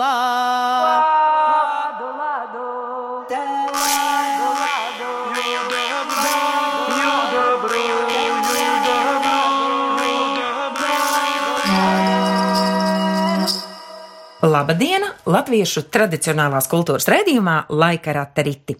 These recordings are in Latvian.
Lado, lado, lado. Labdien! Latviešu tradicionālās kultūras raidījumā Laika rateriti.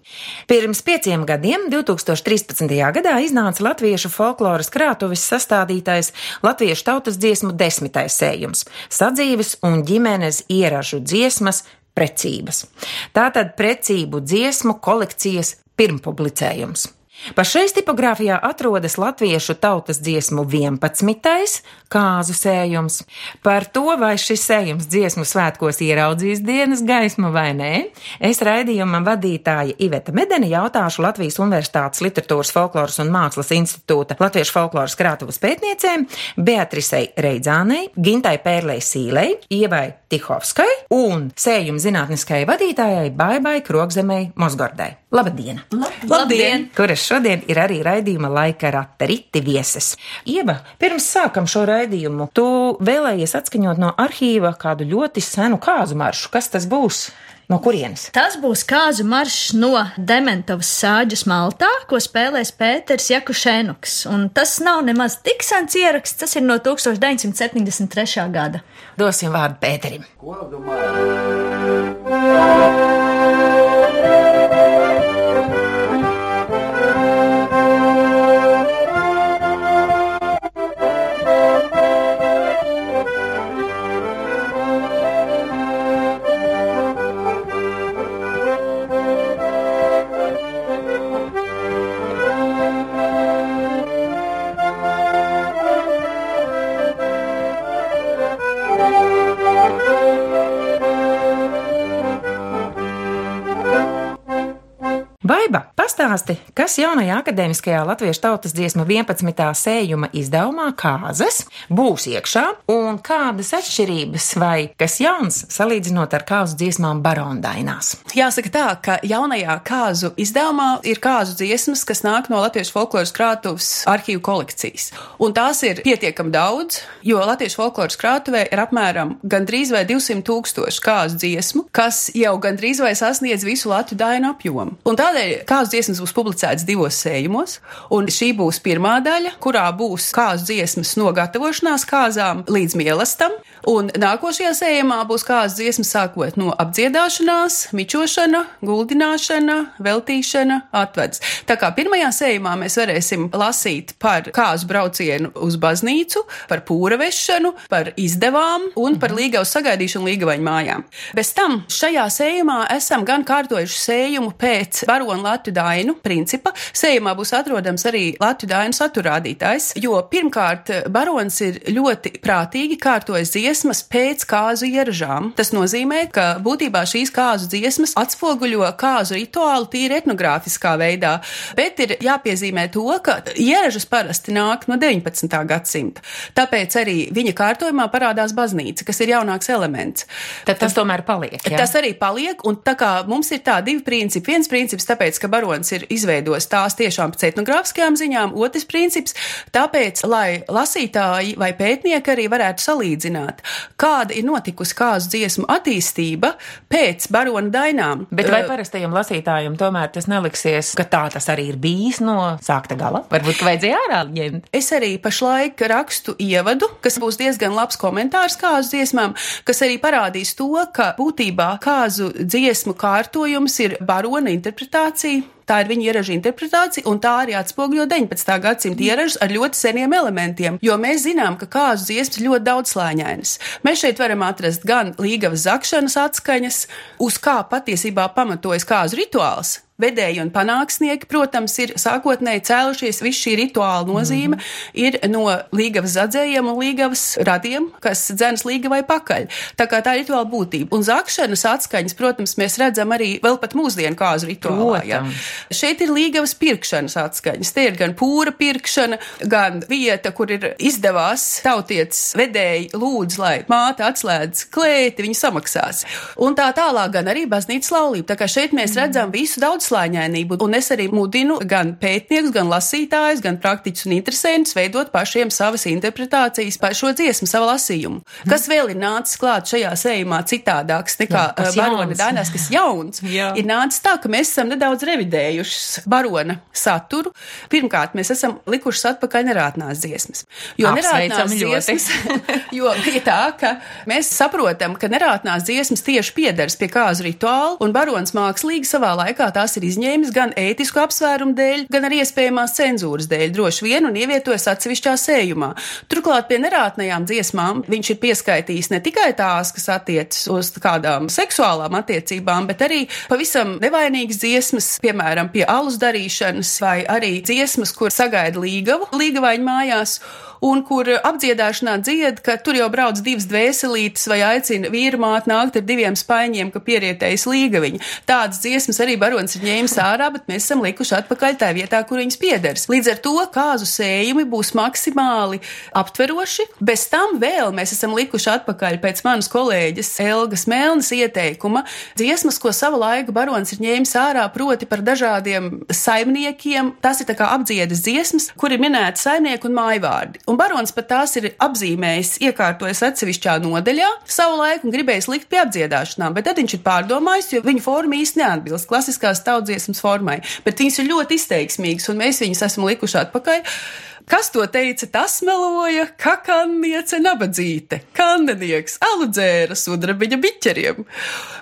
Pirms pieciem gadiem, 2013. gadā, iznāca latviešu folkloras krātuves sastādītais latviešu tautas dziesmu desmitais sējums - sadzīves un ģimenes ieražu dziesmas precības. Tātad precību dziesmu kolekcijas pirmpublicējums. Pašreiz tipogrāfijā atrodas latviešu tautas dziesmu 11. kāzu sējums. Par to, vai šis sējums dziesmu svētkos ieraudzīs dienas gaismu vai nē, es raidījuma vadītāja Iveta Medeni jautāšu Latvijas Universitātes literatūras folkloras un mākslas institūta Latviešu folkloras krātuvas pētniecēm Beatrisei Reidzānei, Gintai Pērlei Sīlei, Ievai Tihovskai un sējuma zinātniskajai vadītājai Baibai Krogzemei Mosgordai. Labdien! Labdien! kuras šodien ir arī raidījuma laika rata riti vieses. Ieba, pirms sākam šo raidījumu, tu vēlējies atskaņot no arhīva kādu ļoti senu kāzu maršu. Kas tas būs? No kurienes? Tas būs kāzu maršs no Dementovas sāģes Maltā, ko spēlēs Pēters Jakušēnuks. Un tas nav nemaz tik sens ieraksts, tas ir no 1973. gada. Dosim vārdu Pēterim. Ko domājat? Baiba, pastāsti, kas jaunajā akadēmiskajā latviešu tautas dziesmu 11. sējuma izdevumā kāzas būs iekšā un kādas atšķirības vai kas jauns salīdzinot ar kāzu dziesmām barondainās? Jāsaka tā, ka jaunajā kāzu izdevumā ir kāzu dziesmas, kas nāk no Latvijas folkloras krātuves arhīvu kolekcijas. Un tās ir pietiekami daudz, jo Latvijas folkloras krātuvē ir apmēram gandrīz vai 200 tūkstoši kāzu dziesmu, kas jau gandrīz vai sasniedz visu Latviju dainu apjomu. Un tādēļ kāzu dziesmas būs publicētas divos sējumos, un šī būs pirmā daļa, kurā būs kāzu dziesmas no gatavošanās kāzām līdz mielastam, un nākošajā sējumā būs kāzu dziesmas sākot no apdziedāšanās, mičošana, guldināšana, veltīšana, atveds. Tā kā pirmajā sējumā mēs varēsim lasīt par kāzu braucienu uz baznīcu, par pūra vešanu, par izdevām un par līgavas sagaidīšanu līgavaņu mājām. Bez tam šajā sējumā esam gan kārtojuši sējumu pēc baronu Latviju dainu principa. Sējumā būs atrodams arī Latviju dainu saturādītājs, jo pirmkārt barons ir ļoti prātīgi kārtojas dziesmas pēc kāzu ieražām. Tas nozīmē, ka būtībā šīs kāzu dziesmas atspoguļo kāzu rituālu tīri etnogrāfiskā veidā, bet ir jāpiezīmē to, ka ieražas parasti nāk no 19. gadsimta. Tāpēc arī viņa kārtojumā parādās baznīca, kas ir jaunāks elements. Tad tas tomēr paliek. Ja? Tas arī paliek, un tā kā mums ir tā divi principi. Viens princips, tāpēc, ka barons ir izveidojis tās tiešām pēc etnogrāfiskajām ziņām, otrs princips, tāpēc, lai lasītāji vai pētnieki arī varētu salīdzināt, kāda ir notikusi kāzu dziesmu attīstība pēc barona dainām. Bet vai parastajam lasītājam tomēr tas neliksies, ka tā tas arī ir bijis no sākta gala? Varbūt, vajadzēja ārā ņemt. Es arī pašlaik rakstu ievadu, kas būs diezgan labs komentārs kāzu dziesmām, kas arī parādīs to, ka būtībā kāzu dziesmu kārtojums ir barona interpretācija. party. Tā ir viņa ieraža interpretācija, un tā arī atspoguļo 19. gadsimta ieražas ar ļoti seniem elementiem. Jo mēs zinām, ka kāzu dziesmas ļoti daudzslāņainas. Mēs šeit varam atrast gan līgavas zakšanas atskaņas, uz kā patiesībā pamatojas kāzu rituāls. Vedēji un panāksnieki, protams, ir sākotnēji cēlušies. Viss šī rituāla nozīme mm. ir no līgavas zadzējiem un līgavas radiem, kas dzēnas līgavai pakaļ. Tā kā tā ir rituāla būtība. Un zakšanas atskaņas, protams, mēs redzam arī vēl pat mūsdienu kāzu rituālā. Ja. Šeit ir līgavas pirkšanas atskaņas. Te ir gan pūra pirkšana, gan vieta, kur ir izdevās tautietis vedēji lūdz, lai māte atslēdz klēti, viņa samaksās. Un tā tālāk gan arī baznīcas laulība. Tā kā šeit mēs redzam visu daudz daudzslāņainību. Un es arī mudinu gan pētniekus, gan lasītājus, gan praktiķus un interesantus veidot pašiem savas interpretācijas par šo dziesmu, savu lasījumu. Kas vēl ir nācis klāt šajā sējumā citādāks nekā uh, barona dainās, kas jauns, Jā. ir nācis tā, ka mēs esam nedaudz revidējuši barona saturu. Pirmkārt, mēs esam likuši atpakaļ nerātnās dziesmas. Jo nerātnās dziesmas, jo bija tā, ka mēs saprotam, ka nerātnās dziesmas tieši piedars pie kāzu rituāla, un barons mākslīgi savā laikā tās ir izņēmis gan ētisku apsvērumu dēļ, gan arī iespējamās cenzūras dēļ, droši vien, un ievietojas atsevišķā sējumā. Turklāt pie nerātnajām dziesmām viņš ir pieskaitījis ne tikai tās, kas attiecas uz kādām seksuālām attiecībām, bet arī pavisam nevainīgas dziesmas, piemēram, pie alus darīšanas, vai arī dziesmas, kur sagaida līgavu, līgavaiņu mājās un kur apdziedāšanā dzied, ka tur jau brauc divas dvēselītes vai aicina vīru māti nākt ar diviem spaiņiem, ka pierietējas līgaviņa. Tādas dziesmas arī barons ir ņēmis ārā, bet mēs esam likuši atpakaļ tajā vietā, kur viņas piedars. Līdz ar to kāzu sējumi būs maksimāli aptveroši. Bez tam vēl mēs esam likuši atpakaļ pēc manas kolēģis Elgas Melnas ieteikuma dziesmas, ko savu laiku barons ir ņēmis ārā, proti par dažādiem saimniekiem. Tas ir tā kā apdziedas dziesmas, kur ir minēti saimnieki un mājvārdi. Un barons pat tās ir apzīmējis, iekārtojis atsevišķā nodaļā savu laiku un gribējis likt pie apdziedāšanām, bet tad viņš ir pārdomājis, jo viņa forma īsti neatbilst klasiskās tautsdziesmas formai, bet viņas ir ļoti izteiksmīgas un mēs viņus esam likuši atpakaļ. Kas to teica, tas meloja, kakanniece nabadzīte, kandenieks, aludzēra, sudrabiņa biķeriem.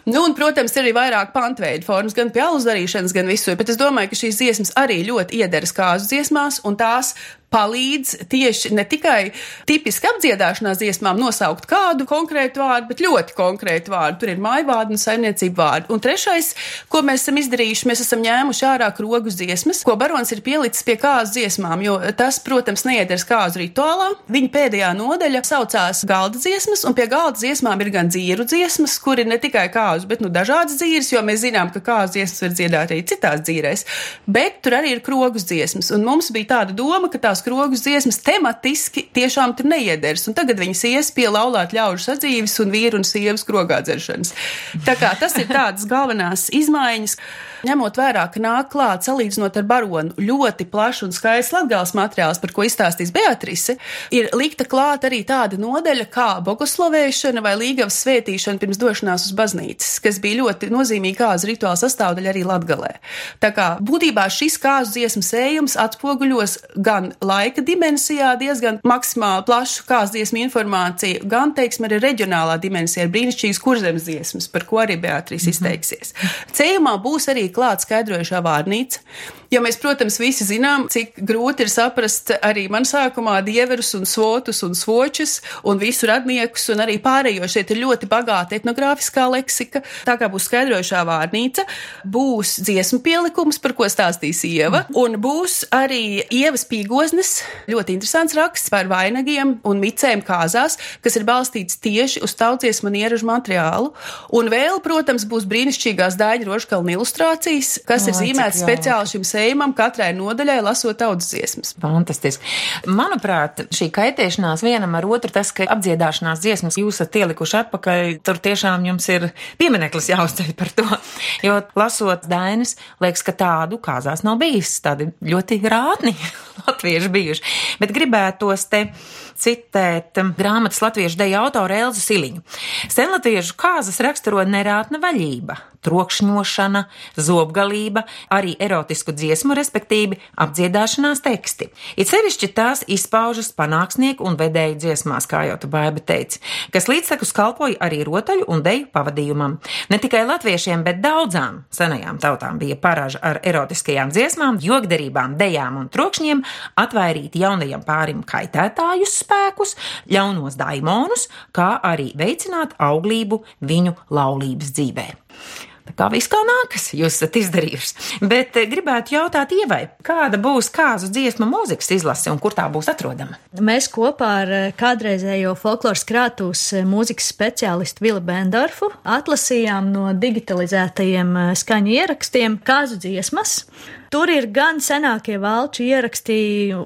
Nu, un, protams, ir arī vairāk pantveidu formas, gan pie alus darīšanas, gan visur, bet es domāju, ka šīs dziesmas arī ļoti iederas kāzu dziesmās, un tās palīdz tieši ne tikai tipiski apdziedāšanās dziesmām nosaukt kādu konkrētu vārdu, bet ļoti konkrētu vārdu. Tur ir mājvārdi un saimniecību vārdi. Un trešais, ko mēs esam izdarījuši, mēs esam ņēmuši ārā krogus dziesmas, ko barons ir pielicis pie kāzu dziesmām, jo tas, protams, neiedars kāzu rituālā. Viņa pēdējā nodaļa saucās galda dziesmas, un pie galda dziesmām ir gan dzīru dziesmas, kur ir ne tikai kāzu, bet nu dažādas dzīves, jo mēs zinām, ka kāzu dziesmas var dziedāt arī citās dzīvēs, bet tur arī ir krogus dziesmas. Un mums bija tāda doma, ka tās krogus dziesmas tematiski tiešām tur neieders, un tagad viņas ies pie laulāt ļaužu sadzīves un vīru un sievas krogā dzeršanas. Tā kā tas ir tādas galvenās izmaiņas. Ņemot vērā, ka nāk klāt, salīdzinot ar baronu, ļoti plašs un skaists latgāls materiāls, par ko izstāstīs Beatrice, ir likta klāt arī tāda nodeļa kā bogoslovēšana vai līgavas svētīšana pirms došanās uz baznīcas, kas bija ļoti nozīmīga kāzu rituāla sastāvdaļa arī latgalē. Tā kā būtībā šis kāzu dziesmu sējums atspoguļos gan laika dimensijā diezgan maksimāli plašu kāzu dziesmu informāciju, gan, teiksim, arī reģionālā dimensijā ir brīnišķīgas kurzemes dziesmas, par ko arī Beatrice izteiksies. Cējumā būs arī klāt skaidrojušā vārnīca, jo mēs, protams, visi zinām, cik grūti ir saprast arī man sākumā dieverus un svotus un svočus un visu radniekus un arī pārējo. Šeit ir ļoti bagāta etnogrāfiskā leksika, tā kā būs skaidrojušā vārnīca, būs dziesmu pielikums, par ko stāstīs Ieva, un būs arī Ievas pīgoznes, ļoti interesants raksts par vainagiem un micēm kāzās, kas ir balstīts tieši uz tautsdziesmu un ieražu materiālu. Un vēl, protams, būs brīnišķīgās Dāņu rožkalna ilustrācijas, kas Ai, ir zīmētas speciāli šim sējumam, katrai nodaļai lasot tautas dziesmas. Fantastiski. Manuprāt, šī kaitēšanās vienam ar otru, tas, ka apdziedāšanās dziesmas jūs esat ielikuši atpakaļ, tur tiešām jums ir piemineklis jāuzceļ par to. Jo lasot dainas, liekas, ka tādu kāzās nav bijis. Tādi ļoti rātni latvieši bijuši. Bet gribētos te citēt um, grāmatas latviešu deja autoru Elzu Siliņu. Senlatviešu kāzas raksturo nerātna vaļība, trokšņošana, zobgalība, arī erotisku dziesmu, respektīvi apdziedāšanās teksti. It sevišķi tās izpaužas panāksnieku un vedēju dziesmās, kā jau tu baiba teici, kas līdztekus kalpoja arī rotaļu un deju pavadījumam. Ne tikai latviešiem, bet daudzām senajām tautām bija paraža ar erotiskajām dziesmām, jogderībām, dejām un trokšņiem atvairīt jaunajam pārim kaitētājus spēkus, ļaunos daimonus, kā arī veicināt auglību viņu laulības dzīvē. Tā kā viss kā nākas, jūs esat izdarījuši. Bet eh, gribētu jautāt Ievai, kāda būs kāzu dziesmu mūzikas izlase un kur tā būs atrodama? Mēs kopā ar eh, kādreizējo folkloras krātūs eh, mūzikas speciālistu Vili Bendorfu atlasījām no digitalizētajiem skaņu ierakstiem kāzu dziesmas. Tur ir gan senākie valču ieraksti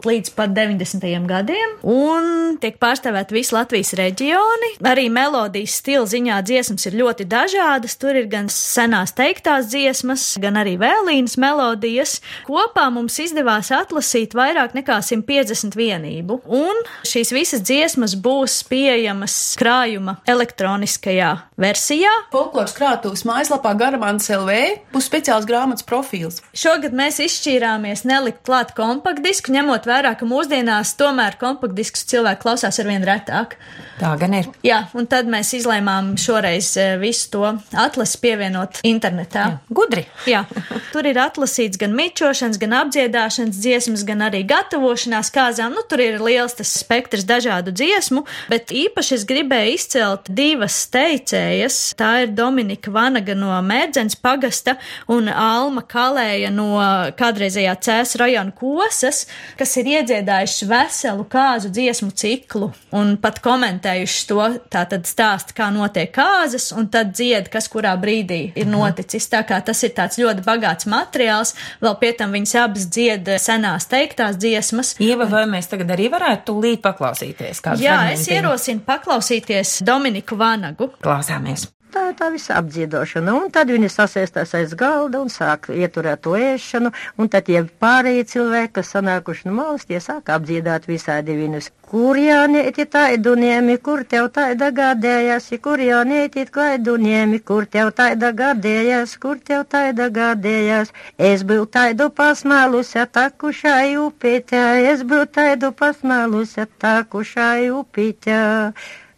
līdz pat 90. gadiem, un tiek pārstāvēt visi Latvijas reģioni. Arī melodijas stila ziņā dziesmas ir ļoti dažādas. Tur ir gan senās teiktās dziesmas, gan arī vēlīnas melodijas. Kopā mums izdevās atlasīt vairāk nekā 150 vienību, un šīs visas dziesmas būs pieejamas krājuma elektroniskajā versijā. Folkloras krātuves mājaslapā Garamants LV būs speciāls grāmatas profils. Šogad mēs izšķīrāmies nelikt klāt kompaktdisku, ņemot vērā, ka mūsdienās tomēr kompaktdiskus cilvēki klausās arvien retāk. Tā gan ir. Jā, un tad mēs izlēmām šoreiz eh, visu to atlasi pievienot internetā. Jā. Gudri. Jā, tur ir atlasīts gan mičošanas, gan apdziedāšanas dziesmas, gan arī gatavošanās kāzām. Nu, tur ir liels tas spektrs dažādu dziesmu, bet īpaši es gribēju izcelt divas teicējas. Tā ir Dominika Vanaga no Mērdzens pagasta un Alma Kalēja no kādreizējā Cēs rajona kosas, kas ir iedziedājuši veselu kāzu dziesmu ciklu un pat komentējuši to, tātad stāst, kā notiek kāzas, un tad dzied, kas kurā brīdī ir noticis. Tā kā tas ir tāds ļoti bagāts materiāls, vēl pie tam viņas abas dzied senās teiktās dziesmas. Ieva, vai mēs tagad arī varētu tūlīt paklausīties? Jā, es fragmentiņu? ierosinu paklausīties Dominiku Vanagu. Klausāmies. Tā ir tā visa apdziedošana, un tad viņi sasēstās aiz galda un sāk ieturēt to ēšanu, un tad tie pārējie cilvēki, kas sanākuši no malas, tie sāk apdziedāt visādi viņus. Kur jānieti taiduniemi, kur tev taida gādējās, kur jānieti taiduniemi, kur tev taida gādējās, kur tev taida gādējās. Es biju taidu pasmēlusi atakušai upītē, es biju taidu pasmēlusi atakušai upītē.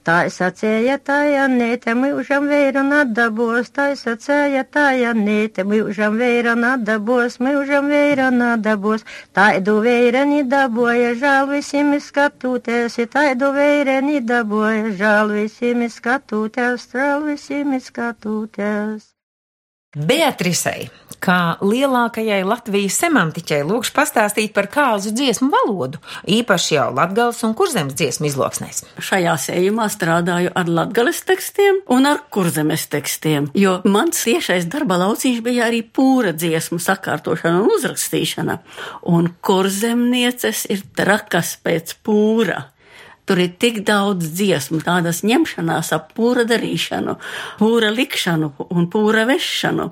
Tā sacēja tā Janīte, mūžam vēra nadabos, tā sacēja tā Janīte, mūžam vēra nadabos, mūžam vēra nadabos, taidu vēreni daboja, žēl visiem skatūties, taidu vēreni daboja, žēl visiem skatūties, žēl visiem skatūties. Beatrisei, kā lielākajai Latvijas semantiķei, lūkšu pastāstīt par kāzu dziesmu valodu, īpaši jau latgales un kurzemes dziesmu izloksnēs. Šajā sējumā strādāju ar latgales tekstiem un ar kurzemes tekstiem, jo mans tiešais darba lauciņš bija arī pūra dziesmu sakārtošana un uzrakstīšana, un kurzemnieces ir trakas pēc pūra. Tur ir tik daudz dziesmu, tādas ņemšanās ap pūra darīšanu, pūra likšanu un pūra vešanu.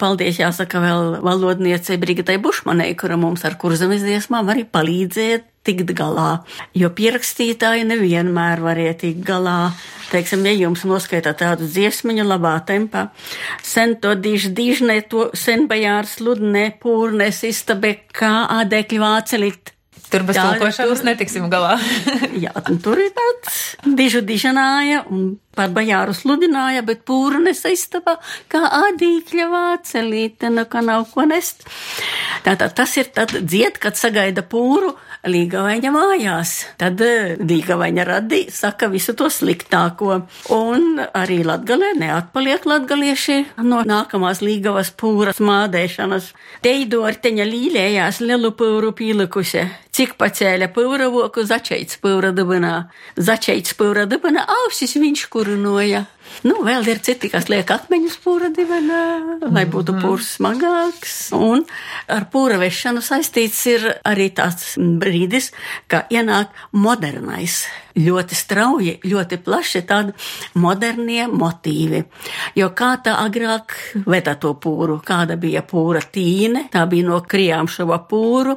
Paldies, jāsaka, vēl valodniecei Brigitai Bušmanei, kura mums ar kurzemes dziesmām arī palīdzēja tikt galā, jo pierakstītāji nevienmēr varēja tikt galā. Teiksim, ja jums noskaitā tādu dziesmiņu labā tempā, sen to diž dižne, to sen bajārs ludne, pūrnes istabe, kā ādekļu vācelit. Tur bez tulkošanas netiksim galā. Jā, un tur ir tāds dižu dižanāja un par bajāru sludināja, bet pūra nesaistaba kā ādīkļa vācelīte, nu, ka nav ko nest. Tātad tas ir tad dzied, kad sagaida pūru Līgavaņa mājās. Tad eh, Līgavaņa radī saka visu to sliktāko. Un arī Latgalē neatpaliek latgalieši no nākamās Līgavas pūras mādēšanas. Teidorteņa līlējās lielu pūru pīlikusi. Cik pa cēla pavrovoku, začaits pavradabinā, začaits pavradabinā, ausis viņš kurinoja. Nu, vēl ir citi, kas liek akmeņus pūra dibenā, lai būtu pūrs smagāks. Un ar pūra vešanu saistīts ir arī tāds brīdis, ka ienāk modernais. Ļoti strauji, ļoti plaši tādi modernie motīvi. Jo kā tā agrāk veda to pūru, kāda bija pūra tīne, tā bija no krijām šova pūru,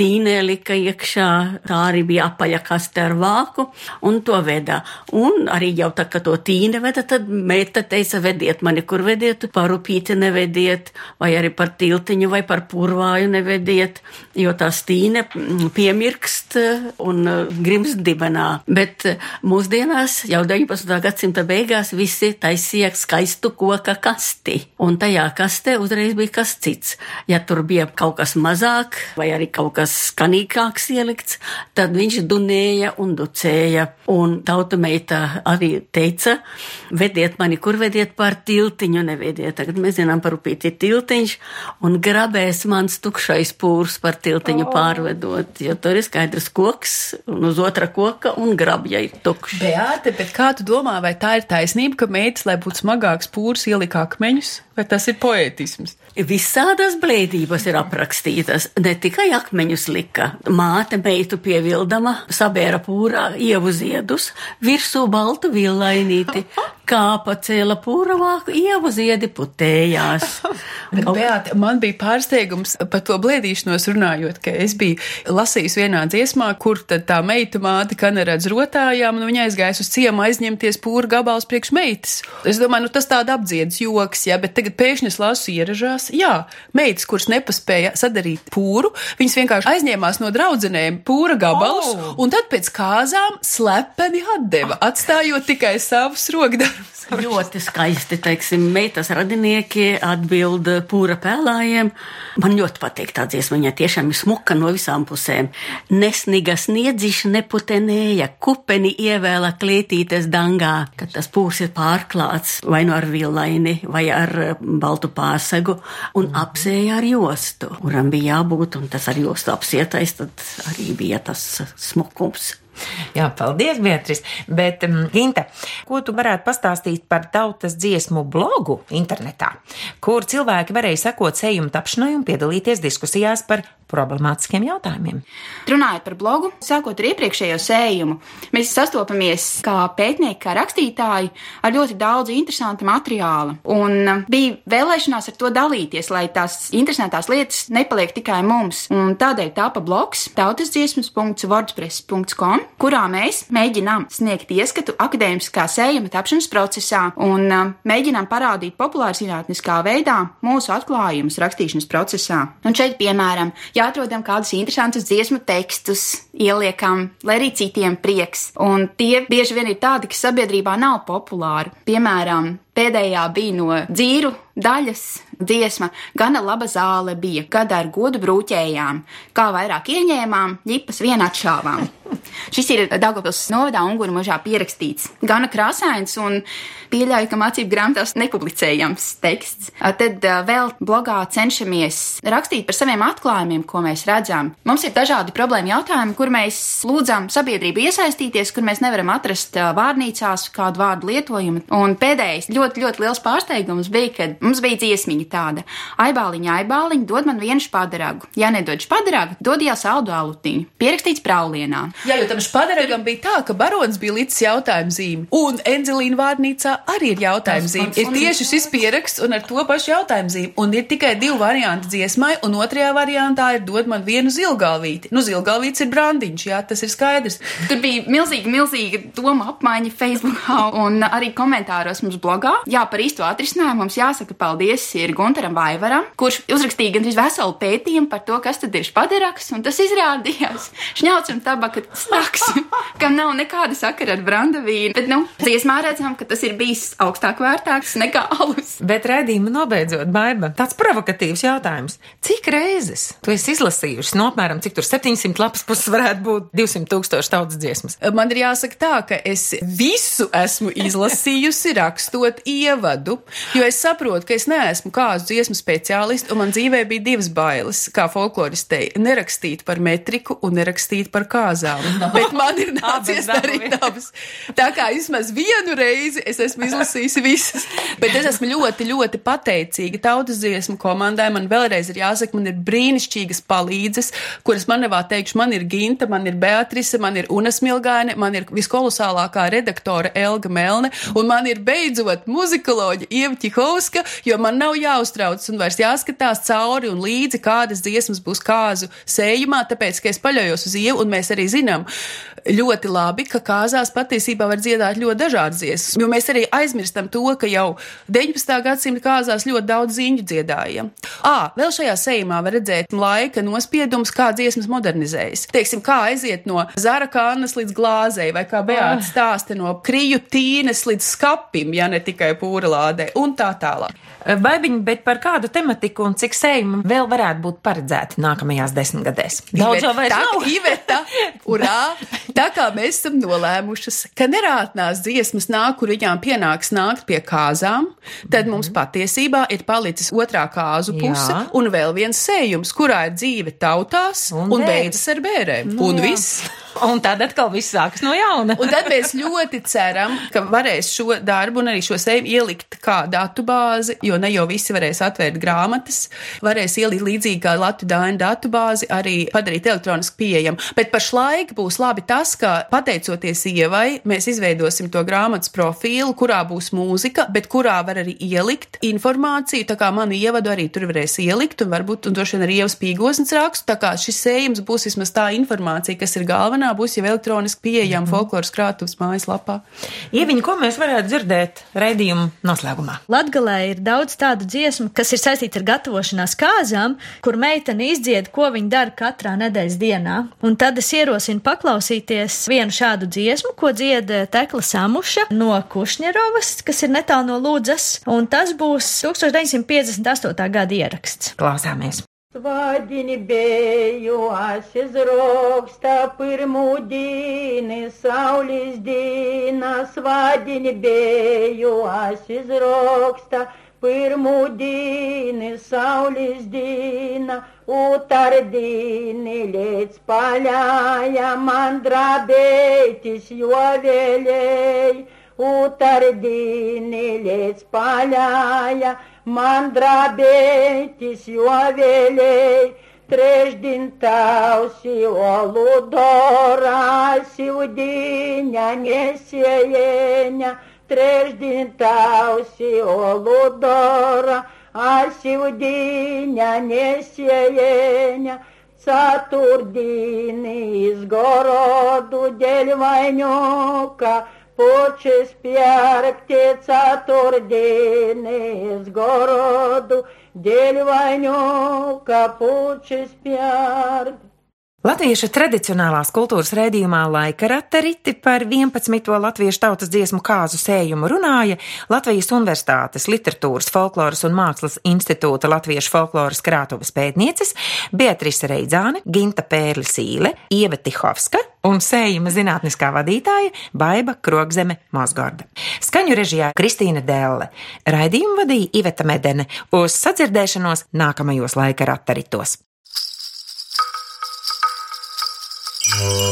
tīnē lika iekšā, tā arī bija apaļa kaste ar vāku, un to veda. Un arī jau tā, ka to tīne veda, tad meita teica, vediet mani, kur vediet, par upīti nevediet, vai arī par tiltiņu vai par purvāju nevediet, jo tā stīne mm, piemirkst eh, un eh, grimst dibenā. Bet eh, mūsdienās, jau 19. gadsimta beigās, visi taisīja skaistu koka kasti, un tajā kastē uzreiz bija kas cits. Ja tur bija kaut kas mazāk, vai arī kaut kas skanīgāk, sīkāks ielikts, tad viņš dunēja un ducēja. Un tauta meita arī teica, vediet mani, kur vediet pār tiltiņu, nevediet. Tagad mēs zinām, par upīti tiltiņš, un grabēs mans tukšais pūrs par tiltiņu oh. pārvedot, jo tur ir skaidrs koks, un uz otra koka, un grabja ir tukšs. Beāte, bet kā tu domā, vai tā ir taisnība, ka meitas, lai būtu smagāks pūrs, ielika akmeņus, vai tas ir poētisms? Visādas blēdības ir aprakstītas, ne tikai akmeņus lika. Māte meitu pievildama, sabēra pūrā ievu ziedus, virsū baltu villainīti, kāpa cēla pūra vāku, ievu ziedi putējās. Bet, Beāt, man bija pārsteigums par to blēdīšanos runājot, ka es biju lasījis vienā dziesmā, kur tad tā meita māte, ka neredz rotājām, un viņa aizgājas uz ciemu aizņemties pūra gabals priekš meitas. Es domāju, nu tas tāda apdziedas joks, ja, bet tagad pēkšņi es lasu ieražās, jā, meitas, kuras nepaspēja sadarīt pūru, viņas vienkārši aizņēmās no draudzenēm pūra gabalus, oh. un tad pēc kāzām slepeni atdeva, atstājot tikai savus rokdarbus. Ļoti skaisti, teiksim, meitas radinieki atbild pūra pēlājiem. Man ļoti patīk tā dziesma, viņa tiešām ir smuka no visām pusēm. Nesniga sniedziša neputenēja, kupeni ievēla klētītes dangā, kad tas pūrs ir pārklāts vai nu no ar villaini vai ar baltu pārsegu un apsēja ar jostu, kuram bija jābūt, un tas ar jostu apsietais, tad arī bija tas smukums. Jā, paldies, Beatrice. Bet, um, Ginta, ko tu varētu pastāstīt par tautas dziesmu blogu internetā, kur cilvēki varēja sekot sējumu tapšanai un piedalīties diskusijās par problemātiskiem jautājumiem. Runājot par blogu, sākot ar iepriekšējo sējumu, mēs sastopamies kā pētnieki, kā rakstītāji ar ļoti daudz interesanta materiāla. Un bija vēlēšanās ar to dalīties, lai tās interesantās lietas nepaliek tikai mums. Un tādēļ tāpa blogs tautasdziesmas.wordpress.com, kurā mēs mēģinām sniegt ieskatu akadēmiskā sējuma tapšanas procesā un um, mēģinām parādīt populārzinātniskā veidā mūsu atklājumus rakstīšanas procesā. Un šeit, piemēram, ja atrodam kādus interesantus dziesmu tekstus, ieliekam, lai arī citiem prieks. Un tie bieži vien ir tādi, kas sabiedrībā nav populāri. Piemēram, pēdējā bija no dzīru daļas dziesma, gana laba zāle bija, kad ar godu brūķējām, kā vairāk ieņēmām, ģipas vien atšāvām. Šis ir Dagopils novadā Unguru mežā pierakstīts. Gana krāsains un pieļauju, ka mācību grāmatās nepublicējams teksts. Tad vēl blogā cenšamies rakstīt par saviem atklājumiem, ko mēs redzam. Mums ir dažādi problēma jautājumi, kur mēs lūdzam sabiedrību iesaistīties, kur mēs nevaram atrast vārnīcās kādu vārdu lietojumu. Un pēdējais ļoti, ļoti liels pārsteigums bija, kad mums bija dziesmiņa tāda: Aibāliņa, aibāliņa, dod man vienu špadaragu. Ja nedod špadaragu, dod jau saldu alutiņu. Pierakstīts praulienā. Jā, jo tam špadaragam bija tā, ka barons bija līdz jautājumu zīme, un Enzelīna vārnīcā arī ir jautājumu zīme. Ir tieši šis pieraksts un ar to pašu jautājumu zīmi, un ir tikai divi varianti dziesmai, un otrajā variantā ir dod man vienu zilgalvīti. Nu, zilgalvīts ir brandiņš, jā, tas ir skaidrs. Tur bija milzīga, milzīga doma apmaiņa Facebookā un arī komentāros mums blogā. Jā, par īsto atrisinājumu mums jāsaka paldies ir Gunteram Vaivaram, kurš uzrakstīja gandrīz veselu pētījumu par to, kas tad ir špadaraks, un tas izrādījās šņauts un tabaka snaks, kam nav nekāda sakara ar brandavīnu. Bet, nu, dziesmā redzam, ka tas ir bijis augstāk vērtāks nekā alus. Bet redzījuma nobeidzot, baiba, tāds provokatīvs jautājums. Cik reizes tu esi izlasījusi? No apmēram cik tur 700 lapas puses varētu būt 200 tūkstoši tautas dziesmas? Man ir jāsaka tā, ka es visu esmu izlasījusi rakstot ievadu, jo es saprotu, ka es neesmu kāzu dziesmu speciālists, un man dzīvē bija divas bailes, kā folkloristei - nerakstīt par metriku un nerakstīt par kāzām. No. Bet man ir nācies darīt abas. Tā kā vismaz vienu reizi es esmu izlasījusi visas, bet es esmu ļoti, ļoti pateicīga tautas dziesmu komandai. Man vēlreiz ir jāsaka, man ir brīnišķīgas palīdzes, kuras man nevā teikšu, man ir Ginta, man ir Beatrice, man ir Unas Milgaine, man ir viskolosālākā redaktore Elga Melne, un man ir beidzot muzikoloģa Ieva Čihovska, jo man nav jāuztrauc un vairs jāskatās cauri un līdzi, kādas dziesmas būs kāzu sējumā, tāpēc, ka es paļaujos uz Ievu, un mēs arī zinām ļoti labi, ka kāzās patiesībā var dziedāt ļoti dažādas dziesmas, jo mēs arī aizmirstam to, ka jau 19. gadsimta kāzās ļoti daudz ziņu dziedāja. Ā, vēl šajā sējumā var redzēt laika nospiedums, kā dziesmas modernizējas. Teiksim, kā aiziet no zara kānas līdz glāzei, vai kā Beāts stāsta no kriju tīnes līdz skapim, ja ne tikai pūra lādē, un tā tālāk. Baibiņi, bet par kādu tematiku un cik sējumu vēl varētu būt paredzēti nākamajās desmitgadēs? Daudz jau vairs tā, nav. Iveta, urā! Tā kā mēs esam nolēmušas, ka nerātnās dziesmas nāk, kur viņām pienāks nākt pie kāzām, tad mums patiesībā ir palicis otrā kāzu puse Jā. un vēl viens sējums, kurā ir dzīve tautās Un un, beidzas ar bērēm. Nu un jā. viss. Un tad atkal viss sākas no jauna. Un tad mēs ļoti ceram, ka varēs šo darbu un arī šo sējumu ielikt kā datu bāzi, jo ne jau visi varēs atvērt grāmatas, varēs ielikt līdzīgi kā Latvijas Dāņu datu bāzi, arī padarīt elektroniski pieejamu. Bet pašlaik būs labi tas, ka pateicoties ievai, mēs izveidosim to grāmatas profilu, kurā būs mūzika, bet kurā var arī ielikt informāciju, tā kā manu ievadu arī tur varēs ielikt, un varbūt, un droši vien arī ievas pīgosnes rakstu, tā kā šis sējums būs vismaz tā informācija, kas ir galvenā, būs jau elektroniski pieejama mm -hmm. folkloras krātuves mājaslapā. Ieviņa, ko mēs varētu dzirdēt raidījuma noslēgumā? Latgalē ir daudz tādu dziesmu, kas ir saistīts ar gatavošanās kāzām, kur meitene izdzied, ko viņa dara katrā nedēļas dienā. Un tad es ierosinu paklausīties vienu šādu dziesmu, ko dzied Tekla Samuša no Kušņerovas, kas ir netālu no Lūdzas, un tas būs 1958. gada ieraksts. Klausāmies! Свадень бею, асизрок стапыр мудины, саулиздина, свадень бею, асизрок стапыр мудины, саулиздина, у тардины лец поляя, мандрабейтесь, юавелей, у тардины лец поляя, mandrabėtis juovėliai, treš dintausi olų dorą, siūdinę mėsėjienę, e treš dintausi olų dorą, asiūdinę mėsėjienę. E Saturdinį izgorodų dėl vainiuką, Почесть пиар птица турдины с городу, Дель вонюка, почесть пиар птица. Latviešu tradicionālās kultūras rēdījumā laika rateriti par 11. latviešu tautas dziesmu kāzu sējumu runāja Latvijas Universitātes literatūras, folkloras un mākslas institūta latviešu folkloras krātuves pētnieces Beatrice Reidzāne, Ginta Pērli Sīle, Ieva Tihovska un sējuma zinātniskā vadītāja Baiba Krogzeme Mozgorda. Skaņu režijā Kristīna Dēlle. Raidījumu vadīja Iveta Medene uz sadzirdēšanos nākamajos laika rateritos. Oh.